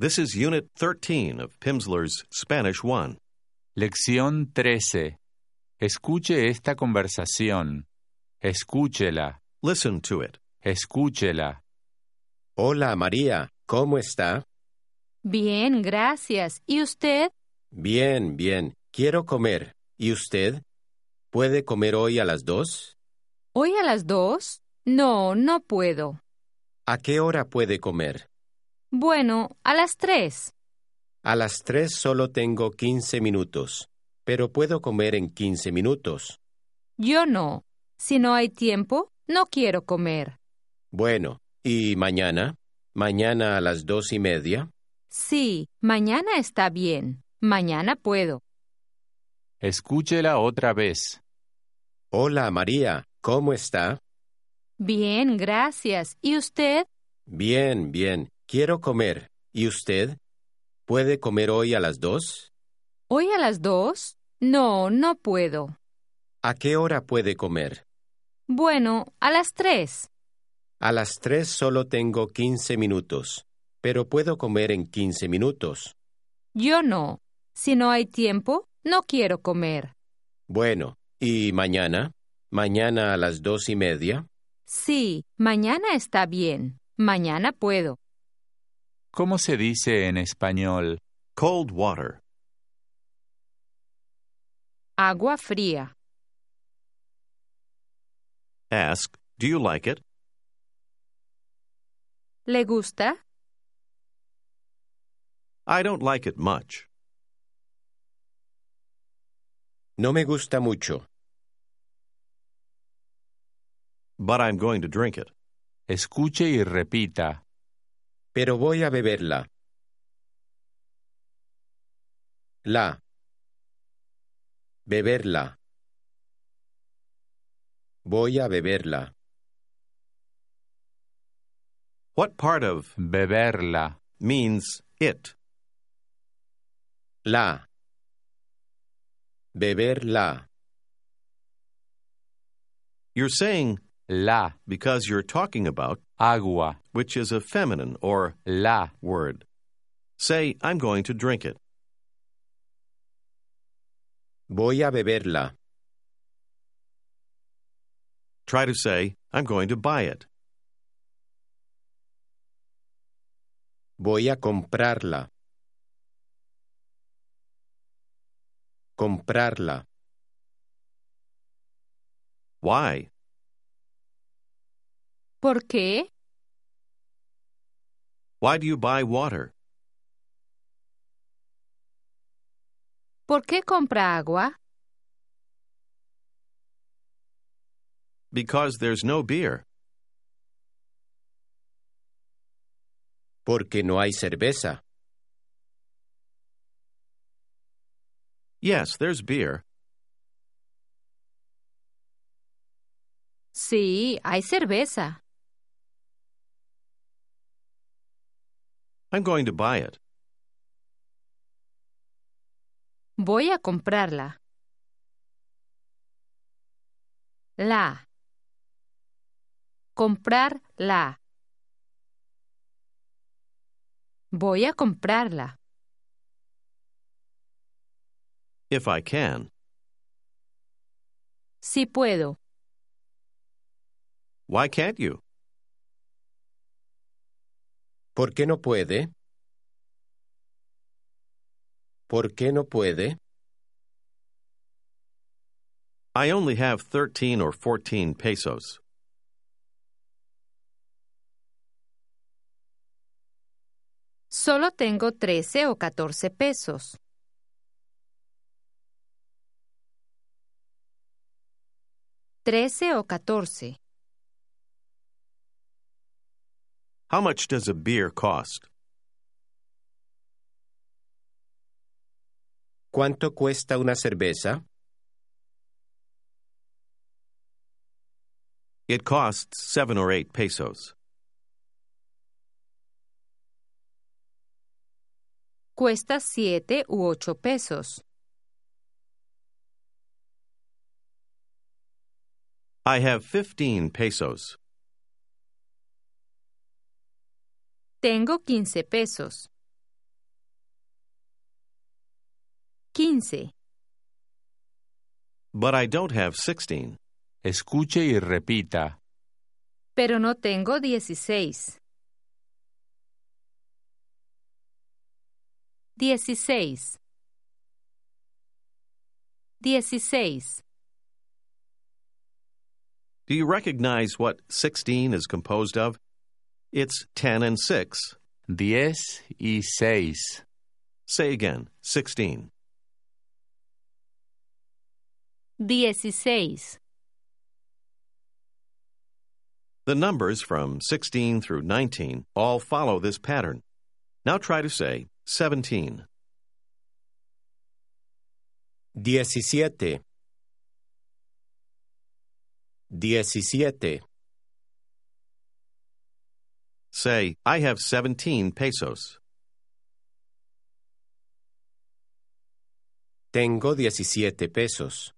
This is Unit 13 of Pimsleur's Spanish 1. Lección 13. Escuche esta conversación. Escúchela. Listen to it. Escúchela. Hola María, ¿cómo está? Bien, gracias. ¿Y usted? Bien, bien. Quiero comer. ¿Y usted? ¿Puede comer hoy a las dos? ¿Hoy a las dos? No, no puedo. ¿A qué hora puede comer? Bueno, a las tres. A las tres solo tengo 15 minutos, pero puedo comer en 15 minutos. Yo no. Si no hay tiempo, no quiero comer. Bueno, ¿y mañana? ¿Mañana a las dos y media? Sí, mañana está bien. Mañana puedo. Escúchela otra vez. Hola María, ¿cómo está? Bien, gracias. ¿Y usted? Bien, bien. Quiero comer. ¿Y usted? ¿Puede comer hoy a las dos? ¿Hoy a las dos? No, no puedo. ¿A qué hora puede comer? Bueno, a las tres. A las tres solo tengo 15 minutos, pero puedo comer en 15 minutos. Yo no. Si no hay tiempo, no quiero comer. Bueno, ¿y mañana? ¿Mañana a las dos y media? Sí, mañana está bien. Mañana puedo. ¿Cómo se dice en español? Cold water. Agua fría. Ask, do you like it? ¿Le gusta? I don't like it much. No me gusta mucho, But I'm going to drink it. Escuche y repita. Pero voy a beberla. La. Beberla. Voy a beberla. What part of Beberla. means it? La. Beberla. You're saying La. because you're talking about, Agua. which is a feminine or La. word. Say, I'm going to drink it. Voy a beberla. Try to say, I'm going to buy it. Voy a comprarla. Comprarla. Why? ¿Por qué? Why do you buy water? ¿Por qué compra agua? Because there's no beer. Porque no hay cerveza. Yes, there's beer. Sí, hay cerveza. I'm going to buy it. Voy a comprarla. La. Comprar la. Voy a comprarla. If I can. Si puedo. Why can't you? ¿Por qué no puede? ¿Por qué no puede? I only have 13 or 14 pesos. Solo tengo 13 o 14 pesos. Trece o catorce. How much does a beer cost? ¿Cuánto cuesta una cerveza? It costs 7 or 8 pesos. Cuesta siete u ocho pesos. I have 15 pesos. Tengo quince pesos. Quince. But I don't have sixteen. Escuche y repita. Pero no tengo dieciséis. Dieciséis. Dieciséis. Do you recognize what 16 is composed of? It's 10 and 6. Diez y seis. Say again 16. 16. The numbers from 16 through 19 all follow this pattern. Now try to say 17. Diecisiete. Diecisiete. Say, I have 17 pesos. Tengo diecisiete pesos.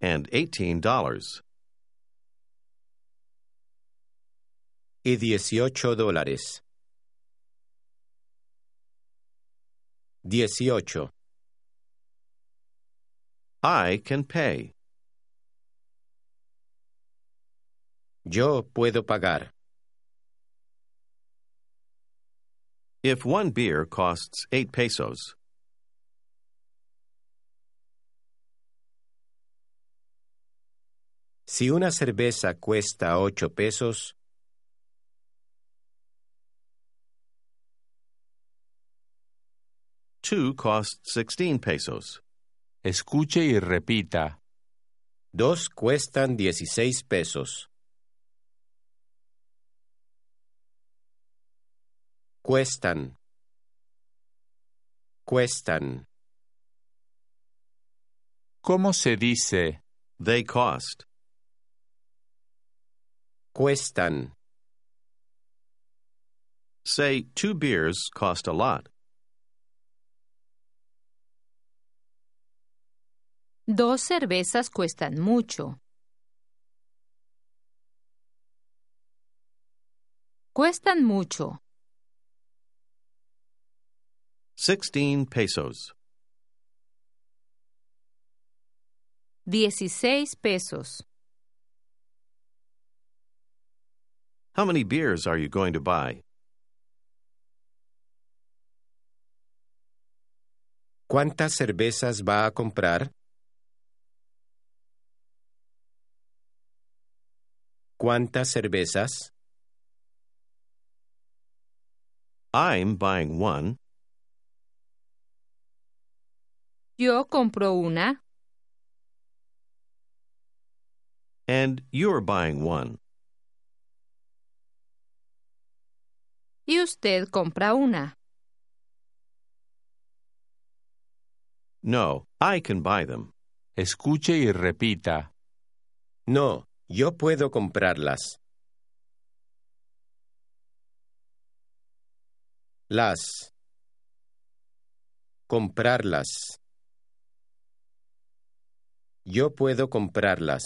And $18. Y dieciocho dólares. Dieciocho. I can pay. Yo puedo pagar. If one beer costs 8 pesos, Si una cerveza cuesta ocho pesos, two cost 16 pesos. Escuche y repita. dos cuestan dieciséis pesos. Cuestan. Cuestan. ¿Cómo se dice? They cost. Cuestan. Say, two beers cost a lot. Dos cervezas cuestan mucho. Cuestan mucho. 16 pesos. 16 pesos. How many beers are you going to buy? ¿Cuántas cervezas va a comprar? ¿Cuántas cervezas? I'm buying one. Yo compro una. And you're buying one. Y usted compra una. No, I can buy them. Escuche y repita. No, yo puedo comprarlas. Las. Comprarlas. Yo puedo comprarlas.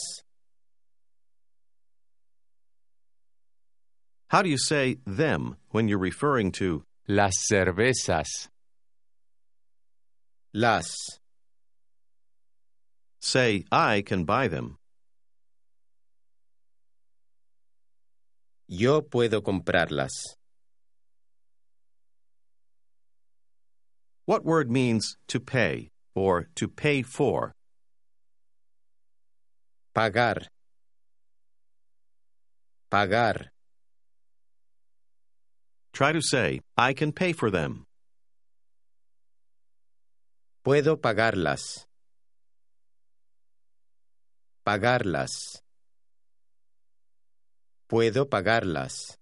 How do you say them when you're referring to Las cervezas. Las. say I can buy them? Yo puedo comprarlas. What word means to pay or to pay for? Pagar. Pagar. Try to say I can pay for them. Puedo pagarlas. Pagarlas. Puedo pagarlas.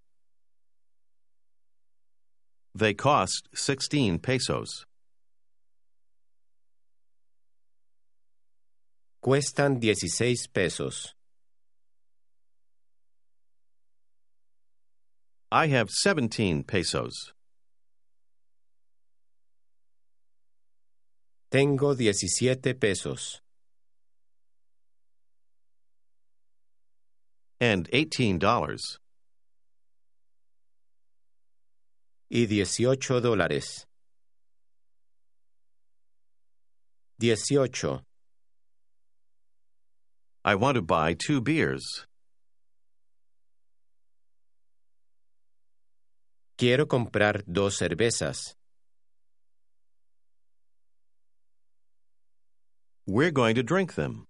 They cost 16 pesos. Cuestan 16 pesos. I have 17 pesos. Tengo 17 pesos. And $18. y 18 dólares. 18. I want to buy two beers. Quiero comprar dos cervezas. We're going to drink them.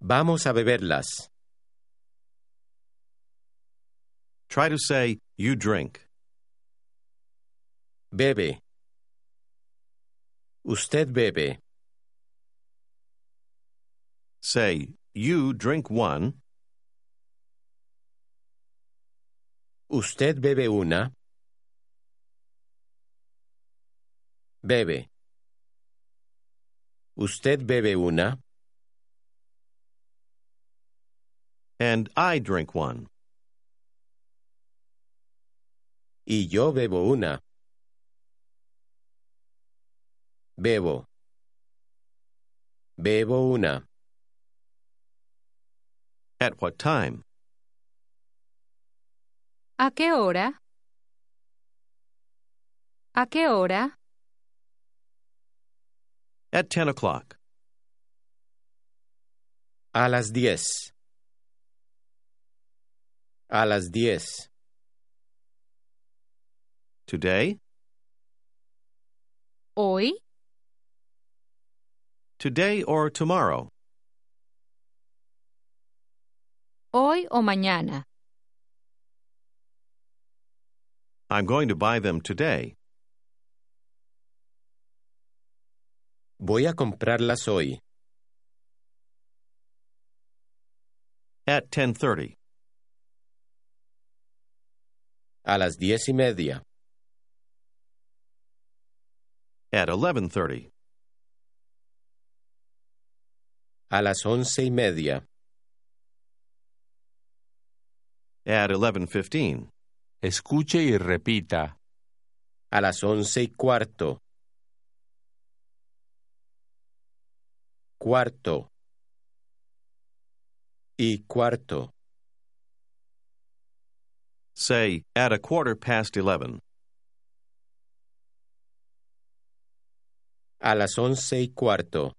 Vamos a beberlas. Try to say, you drink. Bebe. Usted bebe. Say, you drink one. Usted bebe una. Bebe. Usted bebe una. And I drink one. Y yo bebo una. Bebo. Bebo una. At what time? ¿A qué hora? ¿A qué hora? At 10 o'clock. A las diez. A las diez. Today? ¿Hoy? Today or tomorrow? ¿Hoy o mañana? I'm going to buy them today. Voy a comprarlas hoy. At 10:30. A las diez y media. At 11:30. A las once y media. At 11:15. Escuche y repita. A las once y cuarto. Cuarto. Y cuarto. Say, at a quarter past 11. A las once y cuarto.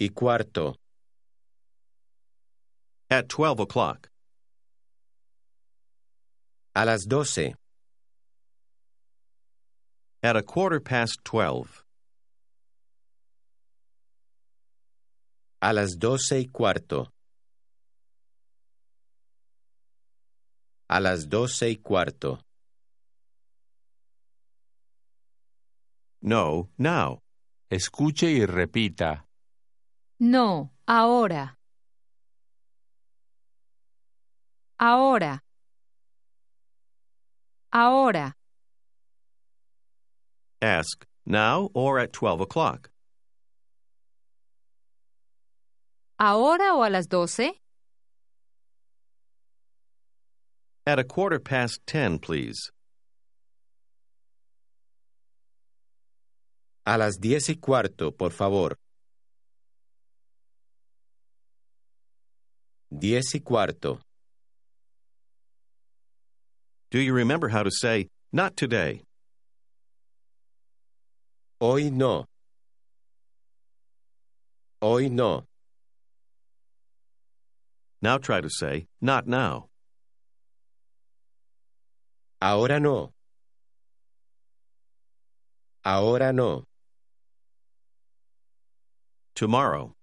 Y cuarto. At 12 o'clock. A las doce. At a quarter past 12. A las doce y cuarto. A las doce y cuarto. No, now. Escuche y repita. No, ahora. Ahora. Ahora. Ask, now or at 12 o'clock? ¿Ahora o a las doce? At a quarter past 10, please. A las diez y cuarto, por favor. Diez y cuarto. Do you remember how to say, not today? Hoy no. Hoy no. Now try to say, not now. Ahora no. Ahora no. Tomorrow.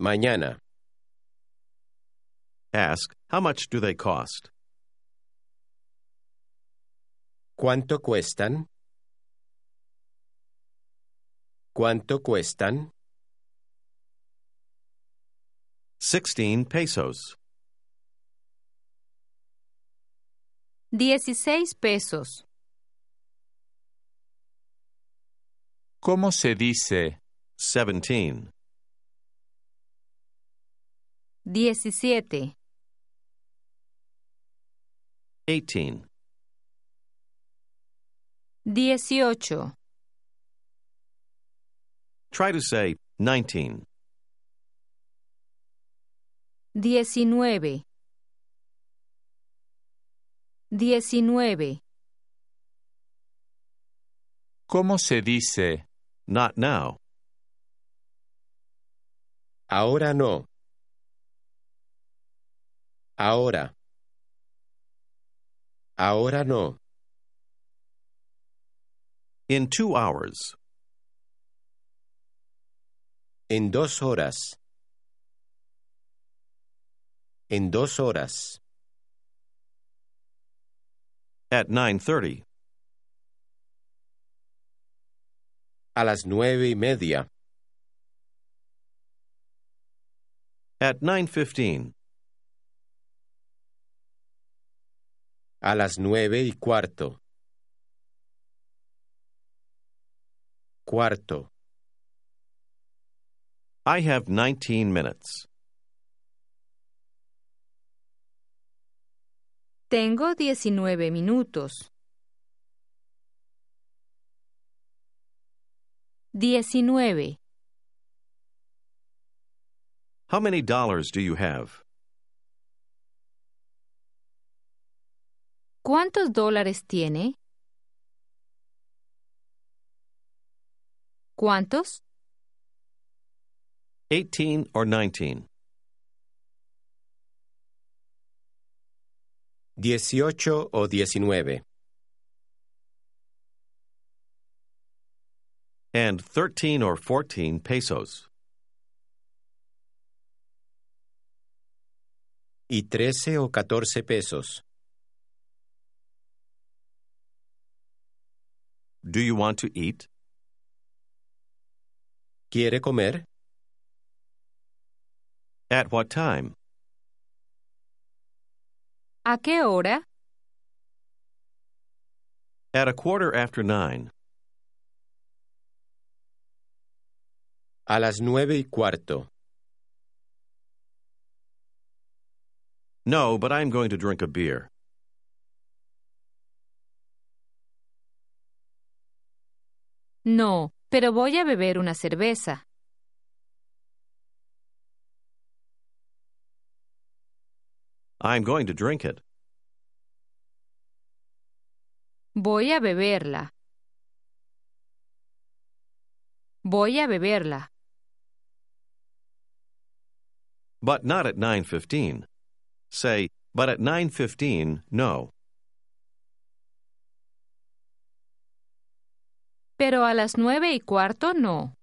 Mañana. Ask, how much do they cost? ¿Cuánto cuestan? ¿Cuánto cuestan? 16 pesos. Dieciséis pesos. ¿Cómo se dice 17. Diecisiete. 18. Dieciocho. Try to say 19. Diecinueve. Diecinueve. ¿Cómo se dice Not now. Ahora no. Ahora. Ahora no. In two hours. En dos horas. En dos horas. At 9:30. A las nueve y media. At 9:15. A las nueve y cuarto. Cuarto. I have 19 minutes. Tengo diecinueve minutos. Diecinueve. How many dollars do you have? ¿Cuántos dólares tiene? ¿Cuántos? 18 or 19? Dieciocho o diecinueve. And 13 or 14 pesos. Y trece o catorce pesos. Do you want to eat? ¿Quiere comer? At what time? ¿A qué hora? At a quarter after nine. A las nueve y cuarto. No, but I'm going to drink a beer. No, pero voy a beber una cerveza. I'm going to drink it. Voy a beberla. Voy a beberla. But not at 9:15. Say, but at 9:15, no. Pero a las nueve y cuarto no.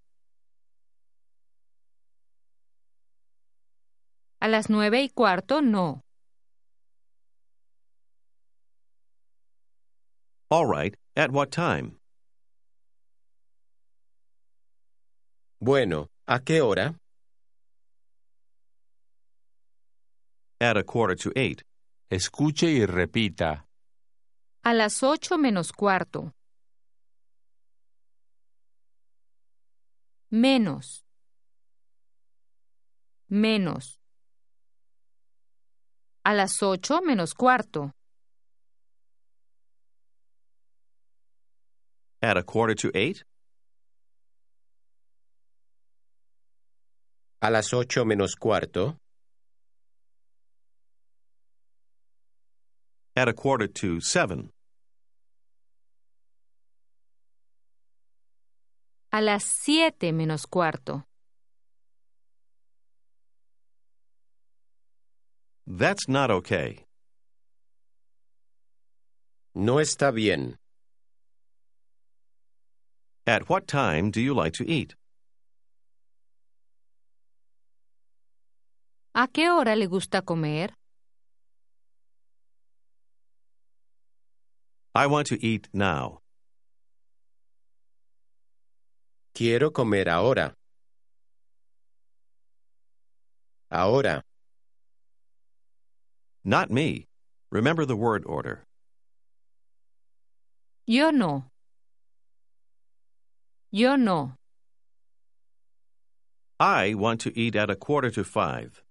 A las nueve y cuarto no. All right. At what time? Bueno, ¿a qué hora? At a quarter to eight. Escuche y repita. A las ocho menos cuarto. Menos. Menos. A las ocho menos cuarto. At a quarter to eight? A las ocho menos cuarto. At a quarter to seven. A las siete menos cuarto. That's not okay. No está bien. At what time do you like to eat? ¿A qué hora le gusta comer? I want to eat now. Quiero comer ahora. Ahora. Not me. Remember the word order. Yo no. Yo no. I want to eat at a quarter to five.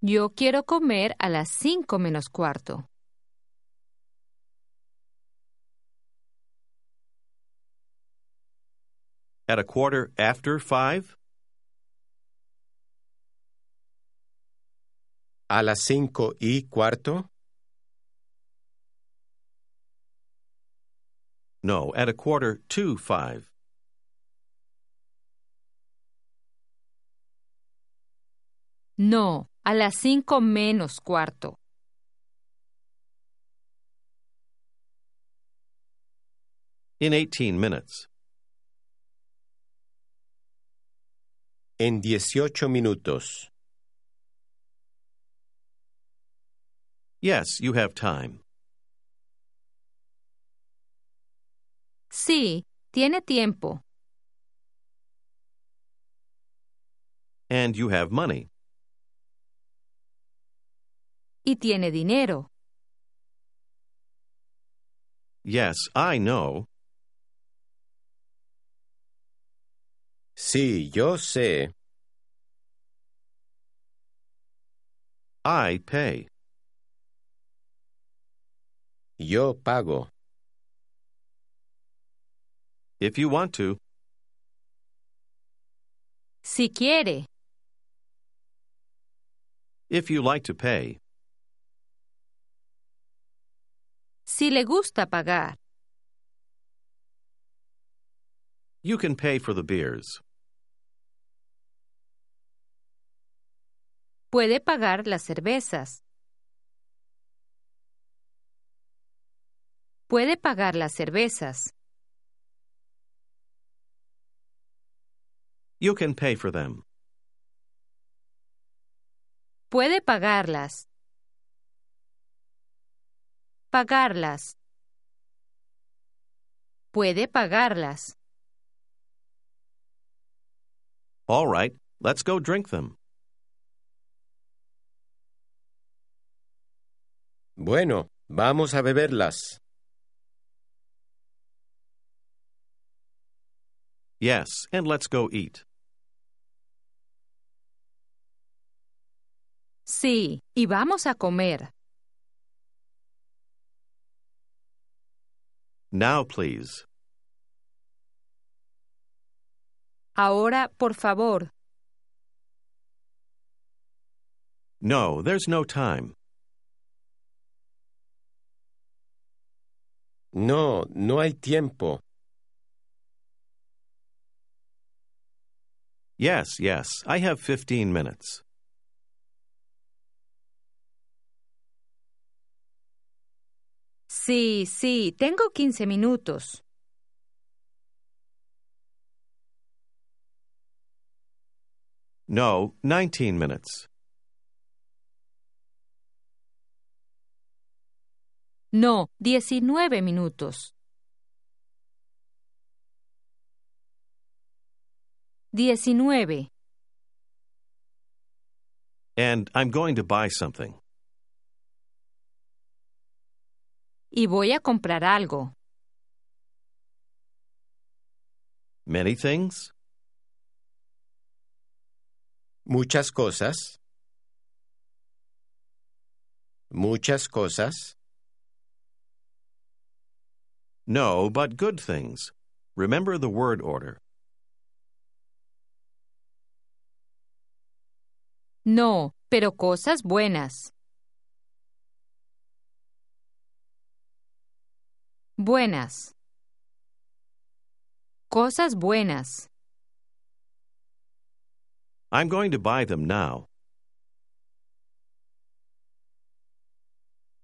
Yo quiero comer a las cinco menos cuarto. At a quarter after five? ¿A las cinco y cuarto? No, at a quarter to five. No, a las cinco menos cuarto. In 18 minutes. En dieciocho minutos. Yes, you have time. Sí, tiene tiempo. And you have money. Y tiene dinero. Yes, I know. Sí, yo sé. I pay. Yo pago. If you want to, Si quiere. if you like to pay. Si le gusta pagar. You can pay for the beers. Puede pagar las cervezas. Puede pagar las cervezas. You can pay for them. Puede pagarlas. Pagarlas. Puede pagarlas. All right, let's go drink them. Bueno, vamos a beberlas. Yes, and let's go eat. Sí, y vamos a comer. Now, please. Ahora, por favor. No, there's no time. No, no hay tiempo. Yes, yes, I have 15 minutes. Sí, sí, tengo 15 minutos. No, 19 minutes. No, 19 minutos. Diecinueve. And I'm going to buy something. Y voy a comprar algo. Many things? Muchas cosas. Muchas cosas. No, but good things. Remember the word order. No, pero cosas buenas. Buenas. Cosas buenas. I'm going to buy them now.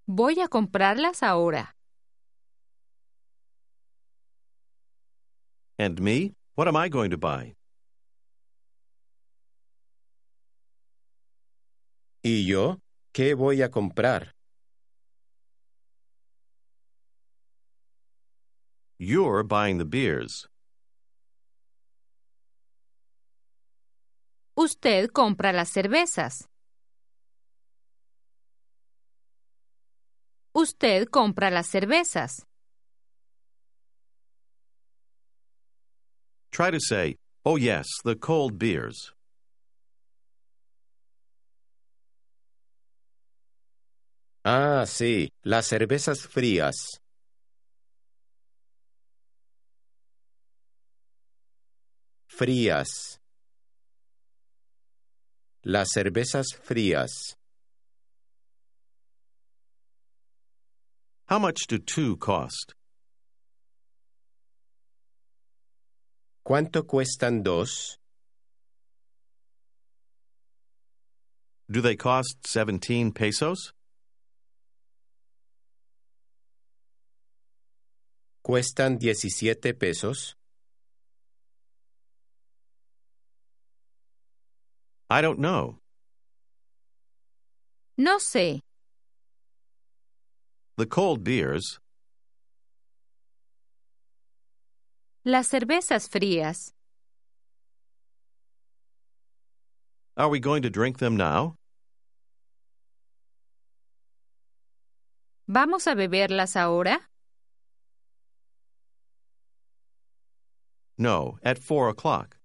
Voy a comprarlas ahora. And me? What am I going to buy? ¿Y yo? ¿Qué voy a comprar? You're buying the beers. Usted compra las cervezas. Usted compra las cervezas. Try to say, oh yes, the cold beers. Ah, sí, las cervezas frías. Frías. Las cervezas frías. How much do two cost? ¿Cuánto cuestan dos? Do they cost 17 pesos? ¿Cuestan 17 pesos? I don't know. No sé. The cold beers, Las cervezas frías. are we going to drink them now? ¿Vamos a beberlas ahora? No, at four o'clock.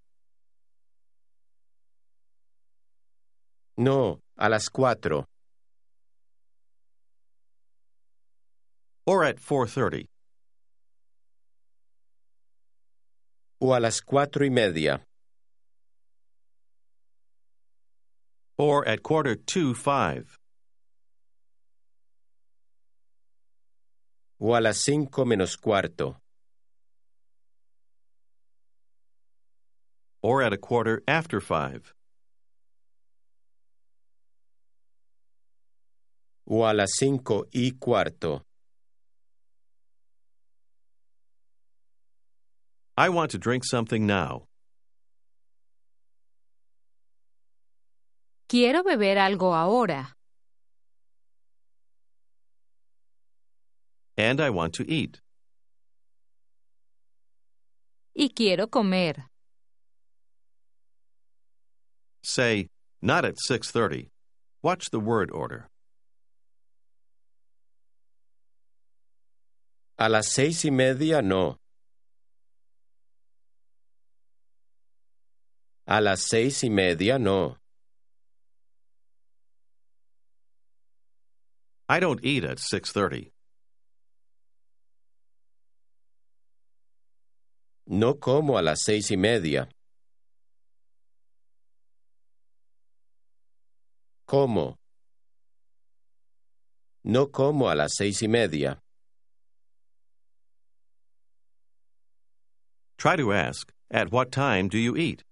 No, a las cuatro. Or at 4.30. O a las cuatro y media. Or at quarter to five. O a las cinco menos cuarto. Or at a quarter after five. O a las cinco y cuarto. I want to drink something now. Quiero beber algo ahora. And I want to eat. Y quiero comer. Say, not at 6.30. Watch the word order. A las seis y media no. A las seis y media no. I don't eat at 6.30. No como a las seis y media. Como. No como a las seis y media. Try to ask, at what time do you eat?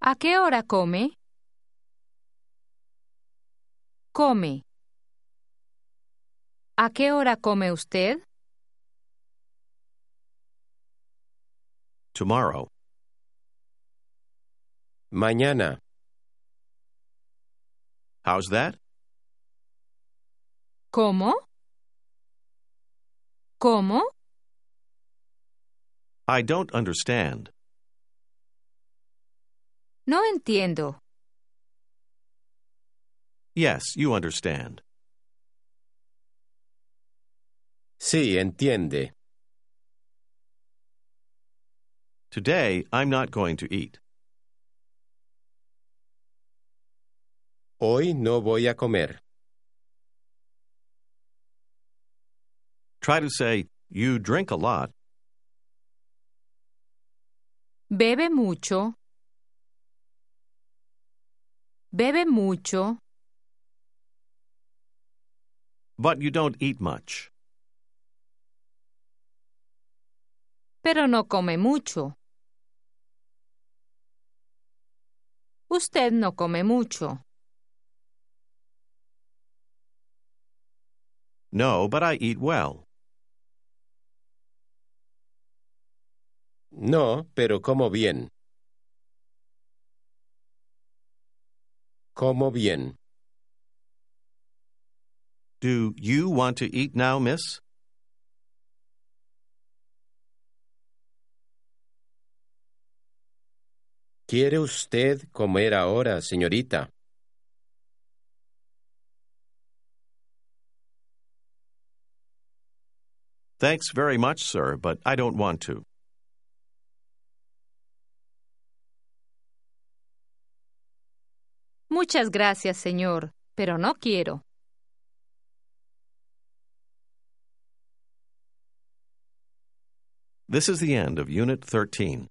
¿A qué hora come? Come. ¿A qué hora come usted? Tomorrow. Mañana. How's that? ¿Cómo? ¿Cómo? I don't understand. No entiendo. Yes, you understand. Sí, entiende. Today, I'm not going to eat. Hoy no voy a comer. Try to say, you drink a lot. Bebe mucho. Bebe mucho. But you don't eat much. pero no come mucho. Usted no come mucho. No, but I eat well. No, pero como bien. Como bien. Do you want to eat now, miss? ¿Quiere usted comer ahora, señorita? Thanks very much, sir, but I don't want to. Muchas gracias, señor, pero no quiero. This is the end of Unit 13.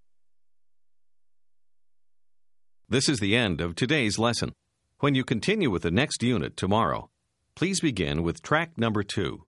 This is the end of today's lesson. When you continue with the next unit tomorrow, please begin with track number two.